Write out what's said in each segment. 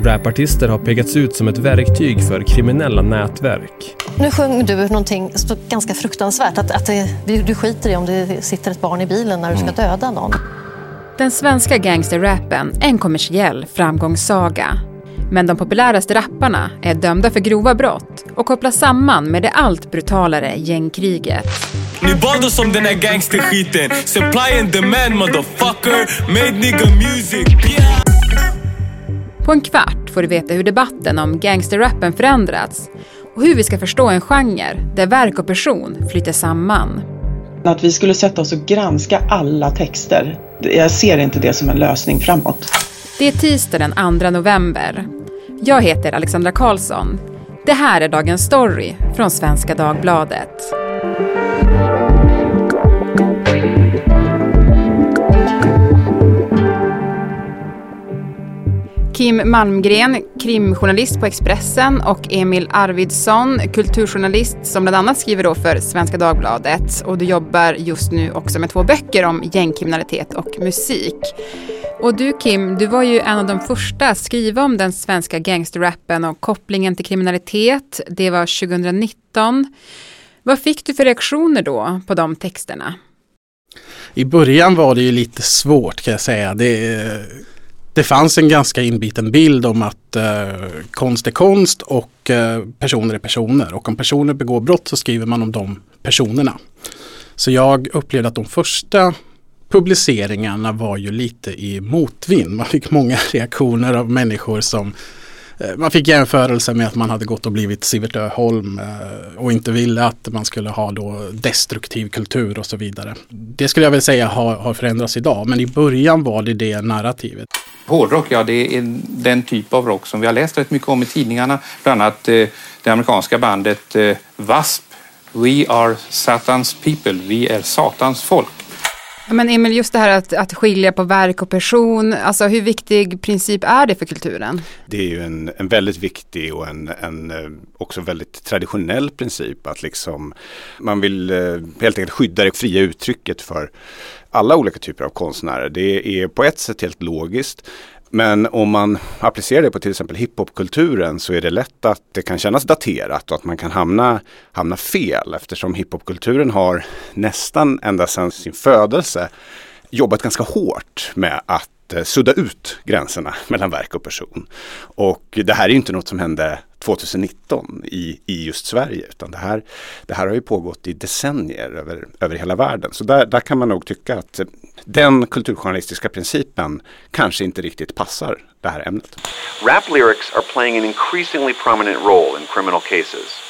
Rapartister har pekats ut som ett verktyg för kriminella nätverk. Nu sjöng du någonting ganska fruktansvärt. Att, att det, du skiter i om det sitter ett barn i bilen när du ska döda någon. Den svenska gangsterrappen är en kommersiell framgångssaga. Men de populäraste rapparna är dömda för grova brott och kopplas samman med det allt brutalare gängkriget. Ni bad oss om den här gangsterskiten Supply and demand motherfucker Made nigga music yeah. På en kvart får du veta hur debatten om gangsterrappen förändrats och hur vi ska förstå en genre där verk och person flyter samman. Att vi skulle sätta oss och granska alla texter, jag ser inte det som en lösning framåt. Det är tisdag den 2 november. Jag heter Alexandra Karlsson. Det här är dagens story från Svenska Dagbladet. Kim Malmgren, krimjournalist på Expressen och Emil Arvidsson, kulturjournalist som bland annat skriver då för Svenska Dagbladet. Och du jobbar just nu också med två böcker om gängkriminalitet och musik. Och du Kim, du var ju en av de första att skriva om den svenska gangsterrappen och kopplingen till kriminalitet. Det var 2019. Vad fick du för reaktioner då på de texterna? I början var det ju lite svårt kan jag säga. Det, det fanns en ganska inbiten bild om att eh, konst är konst och eh, personer är personer. Och om personer begår brott så skriver man om de personerna. Så jag upplevde att de första publiceringarna var ju lite i motvind. Man fick många reaktioner av människor som Eh, man fick jämförelse med att man hade gått och blivit Sivert Öholm eh, och inte ville att man skulle ha då destruktiv kultur och så vidare. Det skulle jag väl säga har, har förändrats idag, men i början var det det narrativet. Hårdrock, ja det är den typ av rock som vi har läst rätt mycket om i tidningarna. Bland annat eh, det amerikanska bandet eh, W.A.S.P. We are Satans people, vi är Satans folk. Men Emil, just det här att, att skilja på verk och person, alltså hur viktig princip är det för kulturen? Det är ju en, en väldigt viktig och en, en eh, också väldigt traditionell princip att liksom man vill eh, helt enkelt skydda det fria uttrycket för alla olika typer av konstnärer. Det är på ett sätt helt logiskt. Men om man applicerar det på till exempel hiphopkulturen så är det lätt att det kan kännas daterat och att man kan hamna, hamna fel eftersom hiphopkulturen har nästan ända sedan sin födelse jobbat ganska hårt med att eh, sudda ut gränserna mellan verk och person. Och det här är inte något som hände 2019 i, i just Sverige. Utan det här, det här har ju pågått i decennier över, över hela världen. Så där, där kan man nog tycka att den kulturjournalistiska principen kanske inte riktigt passar det här ämnet. Rap lyrics are playing an increasingly prominent role in criminal cases.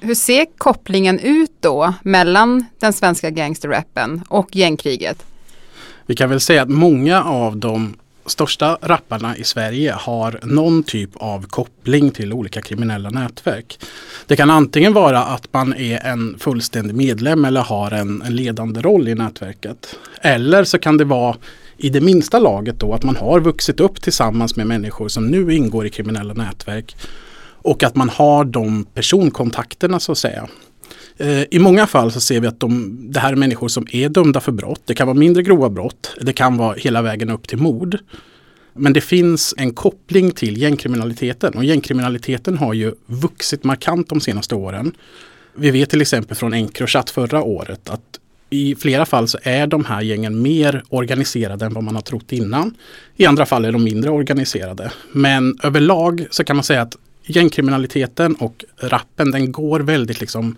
Hur ser kopplingen ut då mellan den svenska gangsterrappen och gängkriget? Vi kan väl säga att många av de största rapparna i Sverige har någon typ av koppling till olika kriminella nätverk. Det kan antingen vara att man är en fullständig medlem eller har en, en ledande roll i nätverket. Eller så kan det vara i det minsta laget då att man har vuxit upp tillsammans med människor som nu ingår i kriminella nätverk. Och att man har de personkontakterna så att säga. Eh, I många fall så ser vi att de, det här är människor som är dömda för brott. Det kan vara mindre grova brott. Det kan vara hela vägen upp till mord. Men det finns en koppling till gängkriminaliteten och gängkriminaliteten har ju vuxit markant de senaste åren. Vi vet till exempel från Encrochat förra året att i flera fall så är de här gängen mer organiserade än vad man har trott innan. I andra fall är de mindre organiserade. Men överlag så kan man säga att gängkriminaliteten och rappen den går väldigt liksom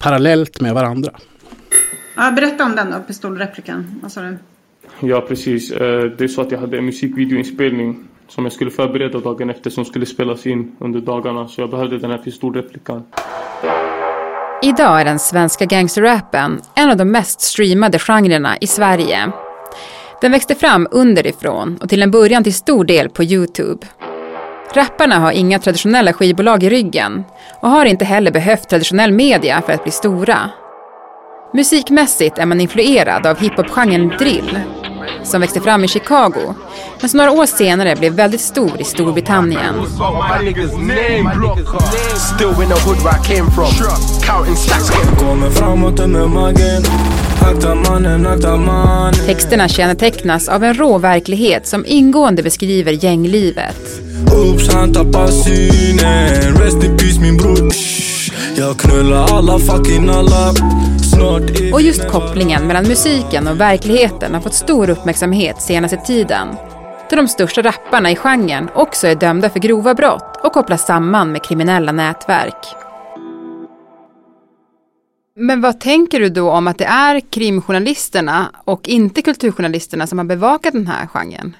parallellt med varandra. Ja, berätta om den då, pistolreplikan. Vad sa du? Ja, precis. Eh, det är så att jag hade en musikvideoinspelning som jag skulle förbereda dagen efter som skulle spelas in under dagarna. Så jag behövde den här pistolreplikan. Idag är den svenska gangsterrappen en av de mest streamade genrerna i Sverige. Den växte fram underifrån och till en början till stor del på Youtube. Rapparna har inga traditionella skivbolag i ryggen och har inte heller behövt traditionell media för att bli stora. Musikmässigt är man influerad av hiphop-genren drill som växte fram i Chicago men som några år senare blev väldigt stor i Storbritannien. Texterna kännetecknas av en rå verklighet som ingående beskriver gänglivet. Oops, han tappar synen Rest in peace min bror Jag knullar alla fucking alla Och just kopplingen mellan musiken och verkligheten har fått stor uppmärksamhet senaste tiden. Då de största rapparna i genren också är dömda för grova brott och kopplas samman med kriminella nätverk. Men vad tänker du då om att det är krimjournalisterna och inte kulturjournalisterna som har bevakat den här genren?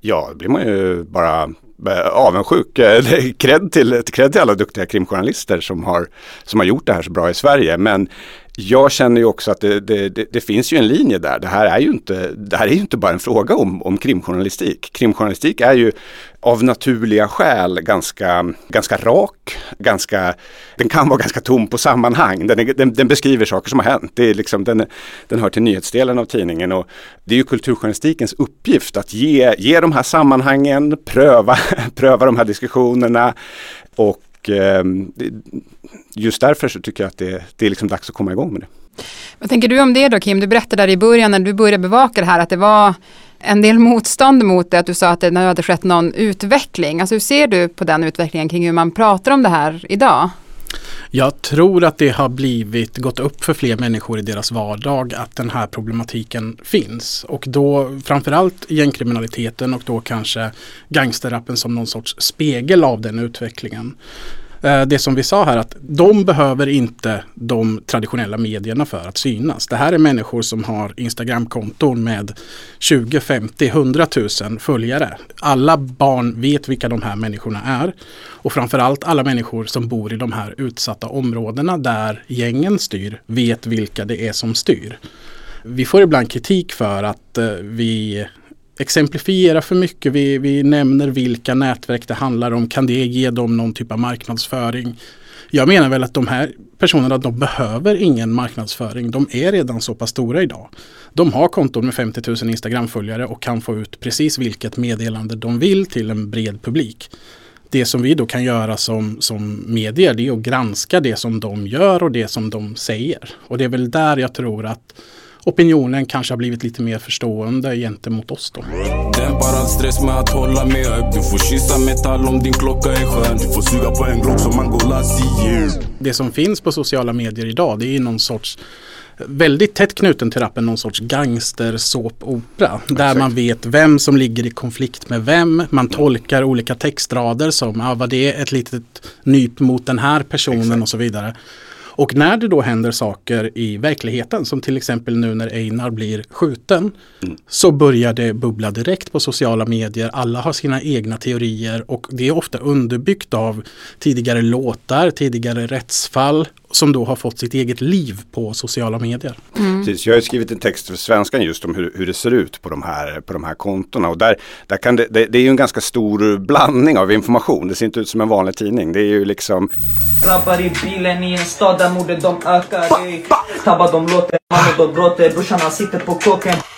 Ja, då blir man ju bara eh, avundsjuk. Eh, Kredd till, till alla duktiga krimjournalister som har, som har gjort det här så bra i Sverige. Men jag känner ju också att det, det, det, det, finns ju en linje där. Det här är ju inte, det här är ju inte bara en fråga om, om krimjournalistik. Krimjournalistik är ju av naturliga skäl ganska, ganska rak, ganska, den kan vara ganska tom på sammanhang. Den, är, den, den beskriver saker som har hänt. Det är liksom, den, den hör till nyhetsdelen av tidningen och det är ju kulturjournalistikens uppgift att ge, ge de här sammanhangen, pröva, pröva de här diskussionerna och eh, just därför så tycker jag att det, det är liksom dags att komma igång med det. Vad tänker du om det då Kim? Du berättade där i början när du började bevaka det här att det var en del motstånd mot det, att du sa att det hade skett någon utveckling. Alltså hur ser du på den utvecklingen kring hur man pratar om det här idag? Jag tror att det har blivit, gått upp för fler människor i deras vardag att den här problematiken finns. Och då framförallt gängkriminaliteten och då kanske gangsterrappen som någon sorts spegel av den utvecklingen. Eh, det som vi sa här att de behöver inte de traditionella medierna för att synas. Det här är människor som har Instagramkonton med 20, 50, 100 000 följare. Alla barn vet vilka de här människorna är. Och framförallt alla människor som bor i de här utsatta områdena där gängen styr vet vilka det är som styr. Vi får ibland kritik för att eh, vi exemplifiera för mycket. Vi, vi nämner vilka nätverk det handlar om. Kan det ge dem någon typ av marknadsföring? Jag menar väl att de här personerna de behöver ingen marknadsföring. De är redan så pass stora idag. De har konton med 50 000 Instagram-följare och kan få ut precis vilket meddelande de vill till en bred publik. Det som vi då kan göra som, som medier det är att granska det som de gör och det som de säger. Och det är väl där jag tror att opinionen kanske har blivit lite mer förstående gentemot oss då. Dämpar all stress med att hålla mig upp Du får kyssa metall om din klocka är skön Du får suga på en glock som Angolas. Det som finns på sociala medier idag det är någon sorts väldigt tätt knuten till rappen någon sorts gangstersåpopera. Där man vet vem som ligger i konflikt med vem. Man tolkar olika textrader som, ja vad det är ett litet nyp mot den här personen Exakt. och så vidare. Och när det då händer saker i verkligheten, som till exempel nu när Einar blir skjuten, mm. så börjar det bubbla direkt på sociala medier. Alla har sina egna teorier och det är ofta underbyggt av tidigare låtar, tidigare rättsfall som då har fått sitt eget liv på sociala medier. Mm. Precis, jag har skrivit en text för Svenskan just om hur, hur det ser ut på de här, på de här kontona. Och där, där kan det, det, det är ju en ganska stor blandning av information. Det ser inte ut som en vanlig tidning. Det är ju liksom Grabbar i bilen i en stad där mordet de ökar Tabbar de låter, Brorsan han sitter på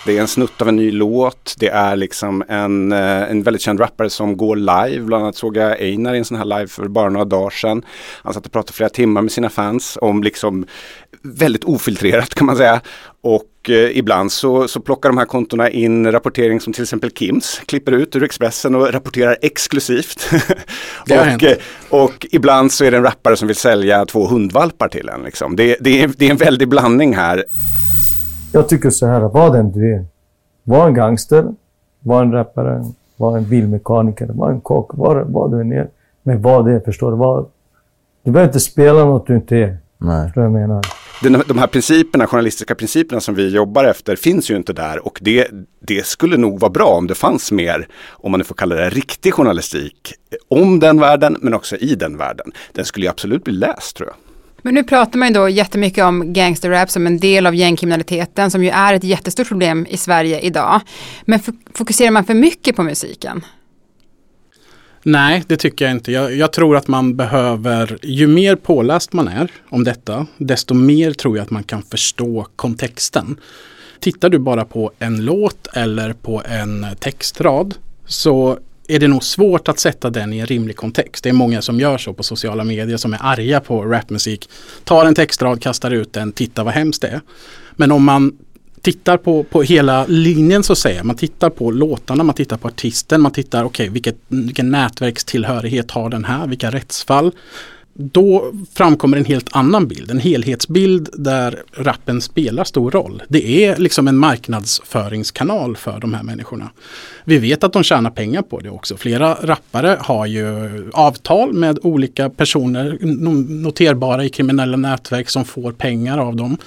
Det är en snutt av en ny låt. Det är liksom en, eh, en väldigt känd rappare som går live. Bland annat såg jag Einar i en sån här live för bara några dagar sedan. Han satt och pratade flera timmar med sina fans om liksom väldigt ofiltrerat kan man säga. Och eh, ibland så, så plockar de här kontona in rapportering som till exempel Kims klipper ut ur Expressen och rapporterar exklusivt. och, eh, och ibland så är det en rappare som vill sälja två hundvalpar till en. Liksom. Det, det, är, det är en väldig blandning här. Jag tycker så här, var den du är. Var en gangster, var en rappare, var en bilmekaniker, var en kock, var vad du än är. Men vad det är, förstår du? Var, du behöver inte spela något du inte är. Nej. Förstår jag menar? Den, de här principerna, journalistiska principerna som vi jobbar efter finns ju inte där och det, det skulle nog vara bra om det fanns mer, om man nu får kalla det riktig journalistik, om den världen men också i den världen. Den skulle ju absolut bli läst tror jag. Men nu pratar man ju då jättemycket om gangsterrap som en del av gängkriminaliteten som ju är ett jättestort problem i Sverige idag. Men fokuserar man för mycket på musiken? Nej, det tycker jag inte. Jag, jag, tror att man behöver, ju mer påläst man är om detta, desto mer tror jag att man kan förstå kontexten. Tittar du bara på en låt eller på en textrad så är det nog svårt att sätta den i en rimlig kontext. Det är många som gör så på sociala medier som är arga på rapmusik. Tar en textrad, kastar ut den, titta vad hemskt det är. Men om man tittar på, på hela linjen så att säga. Man tittar på låtarna, man tittar på artisten, man tittar okej okay, vilken nätverkstillhörighet har den här, vilka rättsfall. Då framkommer en helt annan bild, en helhetsbild där rappen spelar stor roll. Det är liksom en marknadsföringskanal för de här människorna. Vi vet att de tjänar pengar på det också. Flera rappare har ju avtal med olika personer, noterbara i kriminella nätverk som får pengar av dem.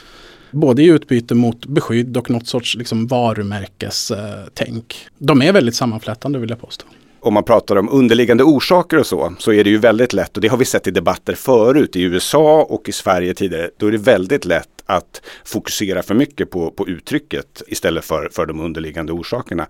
Både i utbyte mot beskydd och något sorts liksom varumärkestänk. De är väldigt sammanflätande vill jag påstå om man pratar om underliggande orsaker och så, så är det ju väldigt lätt, och det har vi sett i debatter förut i USA och i Sverige tidigare, då är det väldigt lätt att fokusera för mycket på, på uttrycket istället för, för de underliggande orsakerna.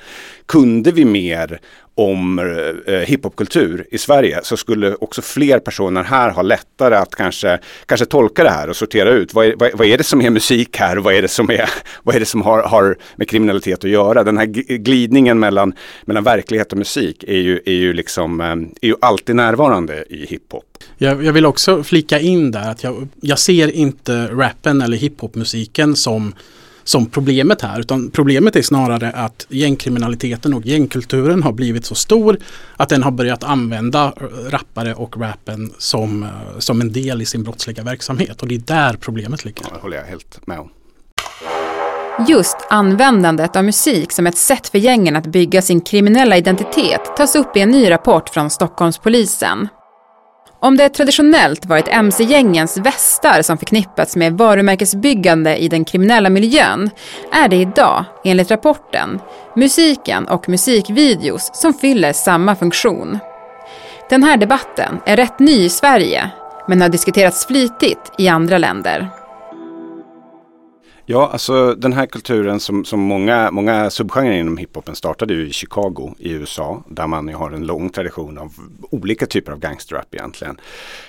Kunde vi mer om eh, eh, hiphopkultur i Sverige så skulle också fler personer här ha lättare att kanske, kanske tolka det här och sortera ut vad är, vad, vad är det som är musik här och vad är det som, är, vad är det som har, har med kriminalitet att göra. Den här glidningen mellan, mellan verklighet och musik är ju, är ju, liksom, eh, är ju alltid närvarande i hiphop. Jag, jag vill också flika in där att jag, jag ser inte rappen eller hiphopmusiken som som problemet här. Utan problemet är snarare att gängkriminaliteten och gängkulturen har blivit så stor att den har börjat använda rappare och rappen som, som en del i sin brottsliga verksamhet. Och det är där problemet ligger. Ja, det håller jag helt med om. Just användandet av musik som ett sätt för gängen att bygga sin kriminella identitet tas upp i en ny rapport från Stockholmspolisen. Om det traditionellt varit mc-gängens västar som förknippats med varumärkesbyggande i den kriminella miljön är det idag, enligt rapporten, musiken och musikvideos som fyller samma funktion. Den här debatten är rätt ny i Sverige men har diskuterats flitigt i andra länder. Ja, alltså den här kulturen som, som många, många subgenrer inom hiphopen startade ju i Chicago i USA. Där man har en lång tradition av olika typer av gangsterrap egentligen.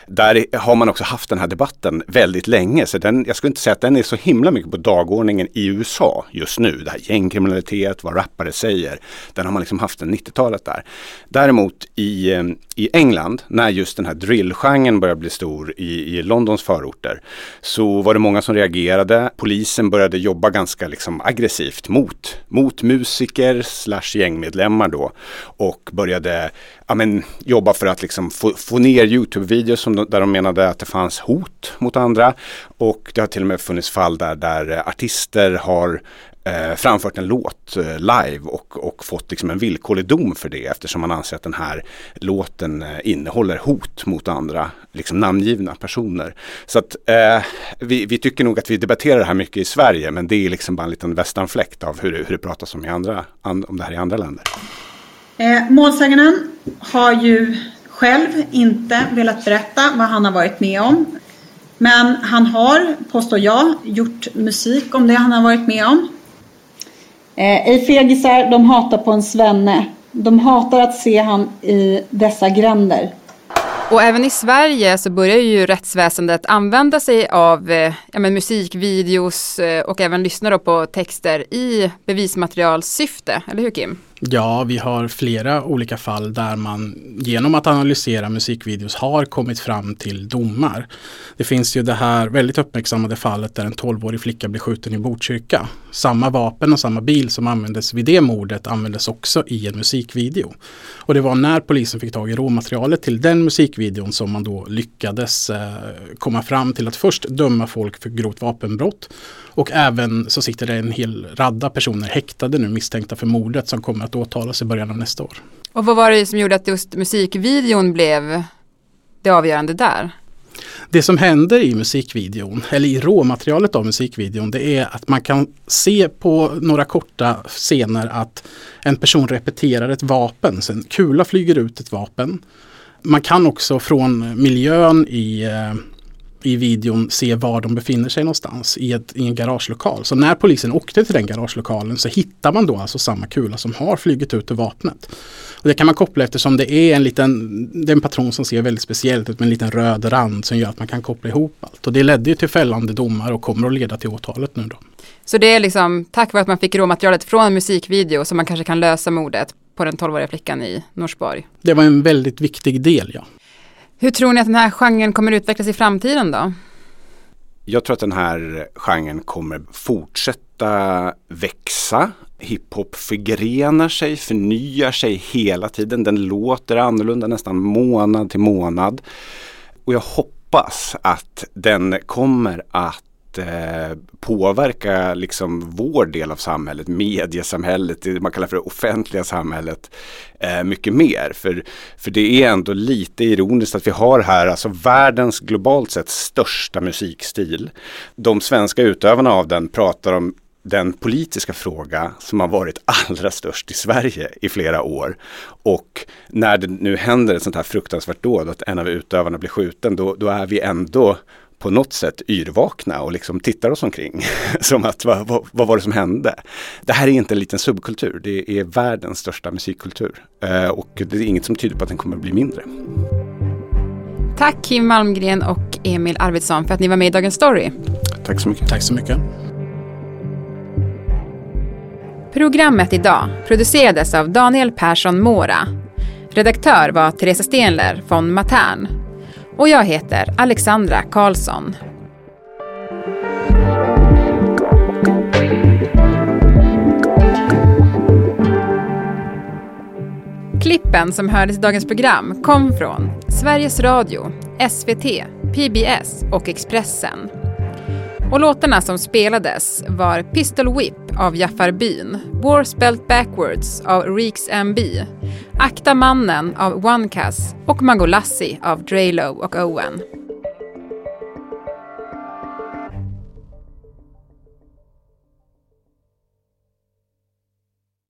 Där har man också haft den här debatten väldigt länge. Så den, jag skulle inte säga att den är så himla mycket på dagordningen i USA just nu. Det här gängkriminalitet, vad rappare säger. Den har man liksom haft sedan 90-talet där. Däremot i, eh, i England, när just den här drillgenren började bli stor i, i Londons förorter, så var det många som reagerade. Polisen började jobba ganska liksom aggressivt mot, mot musiker slash gängmedlemmar då och började ja, men, jobba för att liksom få, få ner Youtube-videos där de menade att det fanns hot mot andra. Och det har till och med funnits fall där, där artister har eh, framfört en låt eh, live och, och fått liksom en villkorlig dom för det eftersom man anser att den här låten eh, innehåller hot mot andra liksom namngivna personer. Så att eh, vi, vi, tycker nog att vi debatterar det här mycket i Sverige men det är liksom bara en liten västanfläkt av hur, hur det pratas om, i andra, an, om det här i andra länder. Eh, målsäganden har ju själv inte velat berätta vad han har varit med om. Men han har, påstår jag, gjort musik om det han har varit med om. Eh, Ej fegisar, de hatar på en svenne. De hatar att se han i dessa gränder. Och även i Sverige så börjar ju rättsväsendet använda sig av eh, ja, men musikvideos eh, och även lyssna på texter i bevismaterialsyfte. eller hur Kim? Ja, vi har flera olika fall där man genom att analysera musikvideos har kommit fram till domar. Det finns ju det här väldigt uppmärksammade fallet där en 12-årig flicka blev skjuten i Botkyrka. Samma vapen och samma bil som användes vid det mordet användes också i en musikvideo. Och det var när polisen fick tag i råmaterialet till den musikvideon som man då lyckades eh, komma fram till att först döma folk för grovt vapenbrott och även så sitter det en hel radda personer häktade nu misstänkta för mordet som kommer att åtalas i början av nästa år. Och vad var det som gjorde att just musikvideon blev det avgörande där? Det som händer i musikvideon, eller i råmaterialet av musikvideon, det är att man kan se på några korta scener att en person repeterar ett vapen. Sen kula flyger ut ett vapen. Man kan också från miljön i eh, i videon se var de befinner sig någonstans i, ett, i en garagelokal. Så när polisen åkte till den garagelokalen så hittar man då alltså samma kula som har flugit ut ur vapnet. Och det kan man koppla eftersom det är en liten, det är en patron som ser väldigt speciellt ut med en liten röd rand som gör att man kan koppla ihop allt. Och det ledde ju till fällande domar och kommer att leda till åtalet nu då. Så det är liksom tack vare att man fick råmaterialet från en musikvideo som man kanske kan lösa mordet på den 12-åriga flickan i Norsborg? Det var en väldigt viktig del ja. Hur tror ni att den här genren kommer utvecklas i framtiden då? Jag tror att den här genren kommer fortsätta växa. Hiphop förgrenar sig, förnyar sig hela tiden. Den låter annorlunda nästan månad till månad. Och jag hoppas att den kommer att eh, påverka liksom vår del av samhället, mediesamhället, det man kallar för det offentliga samhället eh, mycket mer. För, för det är ändå lite ironiskt att vi har här alltså världens globalt sett största musikstil. De svenska utövarna av den pratar om den politiska fråga som har varit allra störst i Sverige i flera år. Och när det nu händer ett sånt här fruktansvärt dåd, att en av utövarna blir skjuten, då, då är vi ändå på något sätt yrvakna och liksom tittar oss omkring. som att vad, vad, vad, var det som hände? Det här är inte en liten subkultur, det är världens största musikkultur. Eh, och det är inget som tyder på att den kommer att bli mindre. Tack Kim Malmgren och Emil Arvidsson för att ni var med i Dagens Story. Tack så mycket. Tack så mycket. Programmet idag producerades av Daniel Persson Mora. Redaktör var Teresa Stenler från Matern. Och jag heter Alexandra Karlsson. Klippen som hördes i dagens program kom från Sveriges Radio, SVT, PBS och Expressen. Och låtarna som spelades var Pistol Whip av Jaffar Byn, War Spelt Backwards av Reeks MB, Akta Mannen av One Cass och Mangolassi av Drelo och Owen.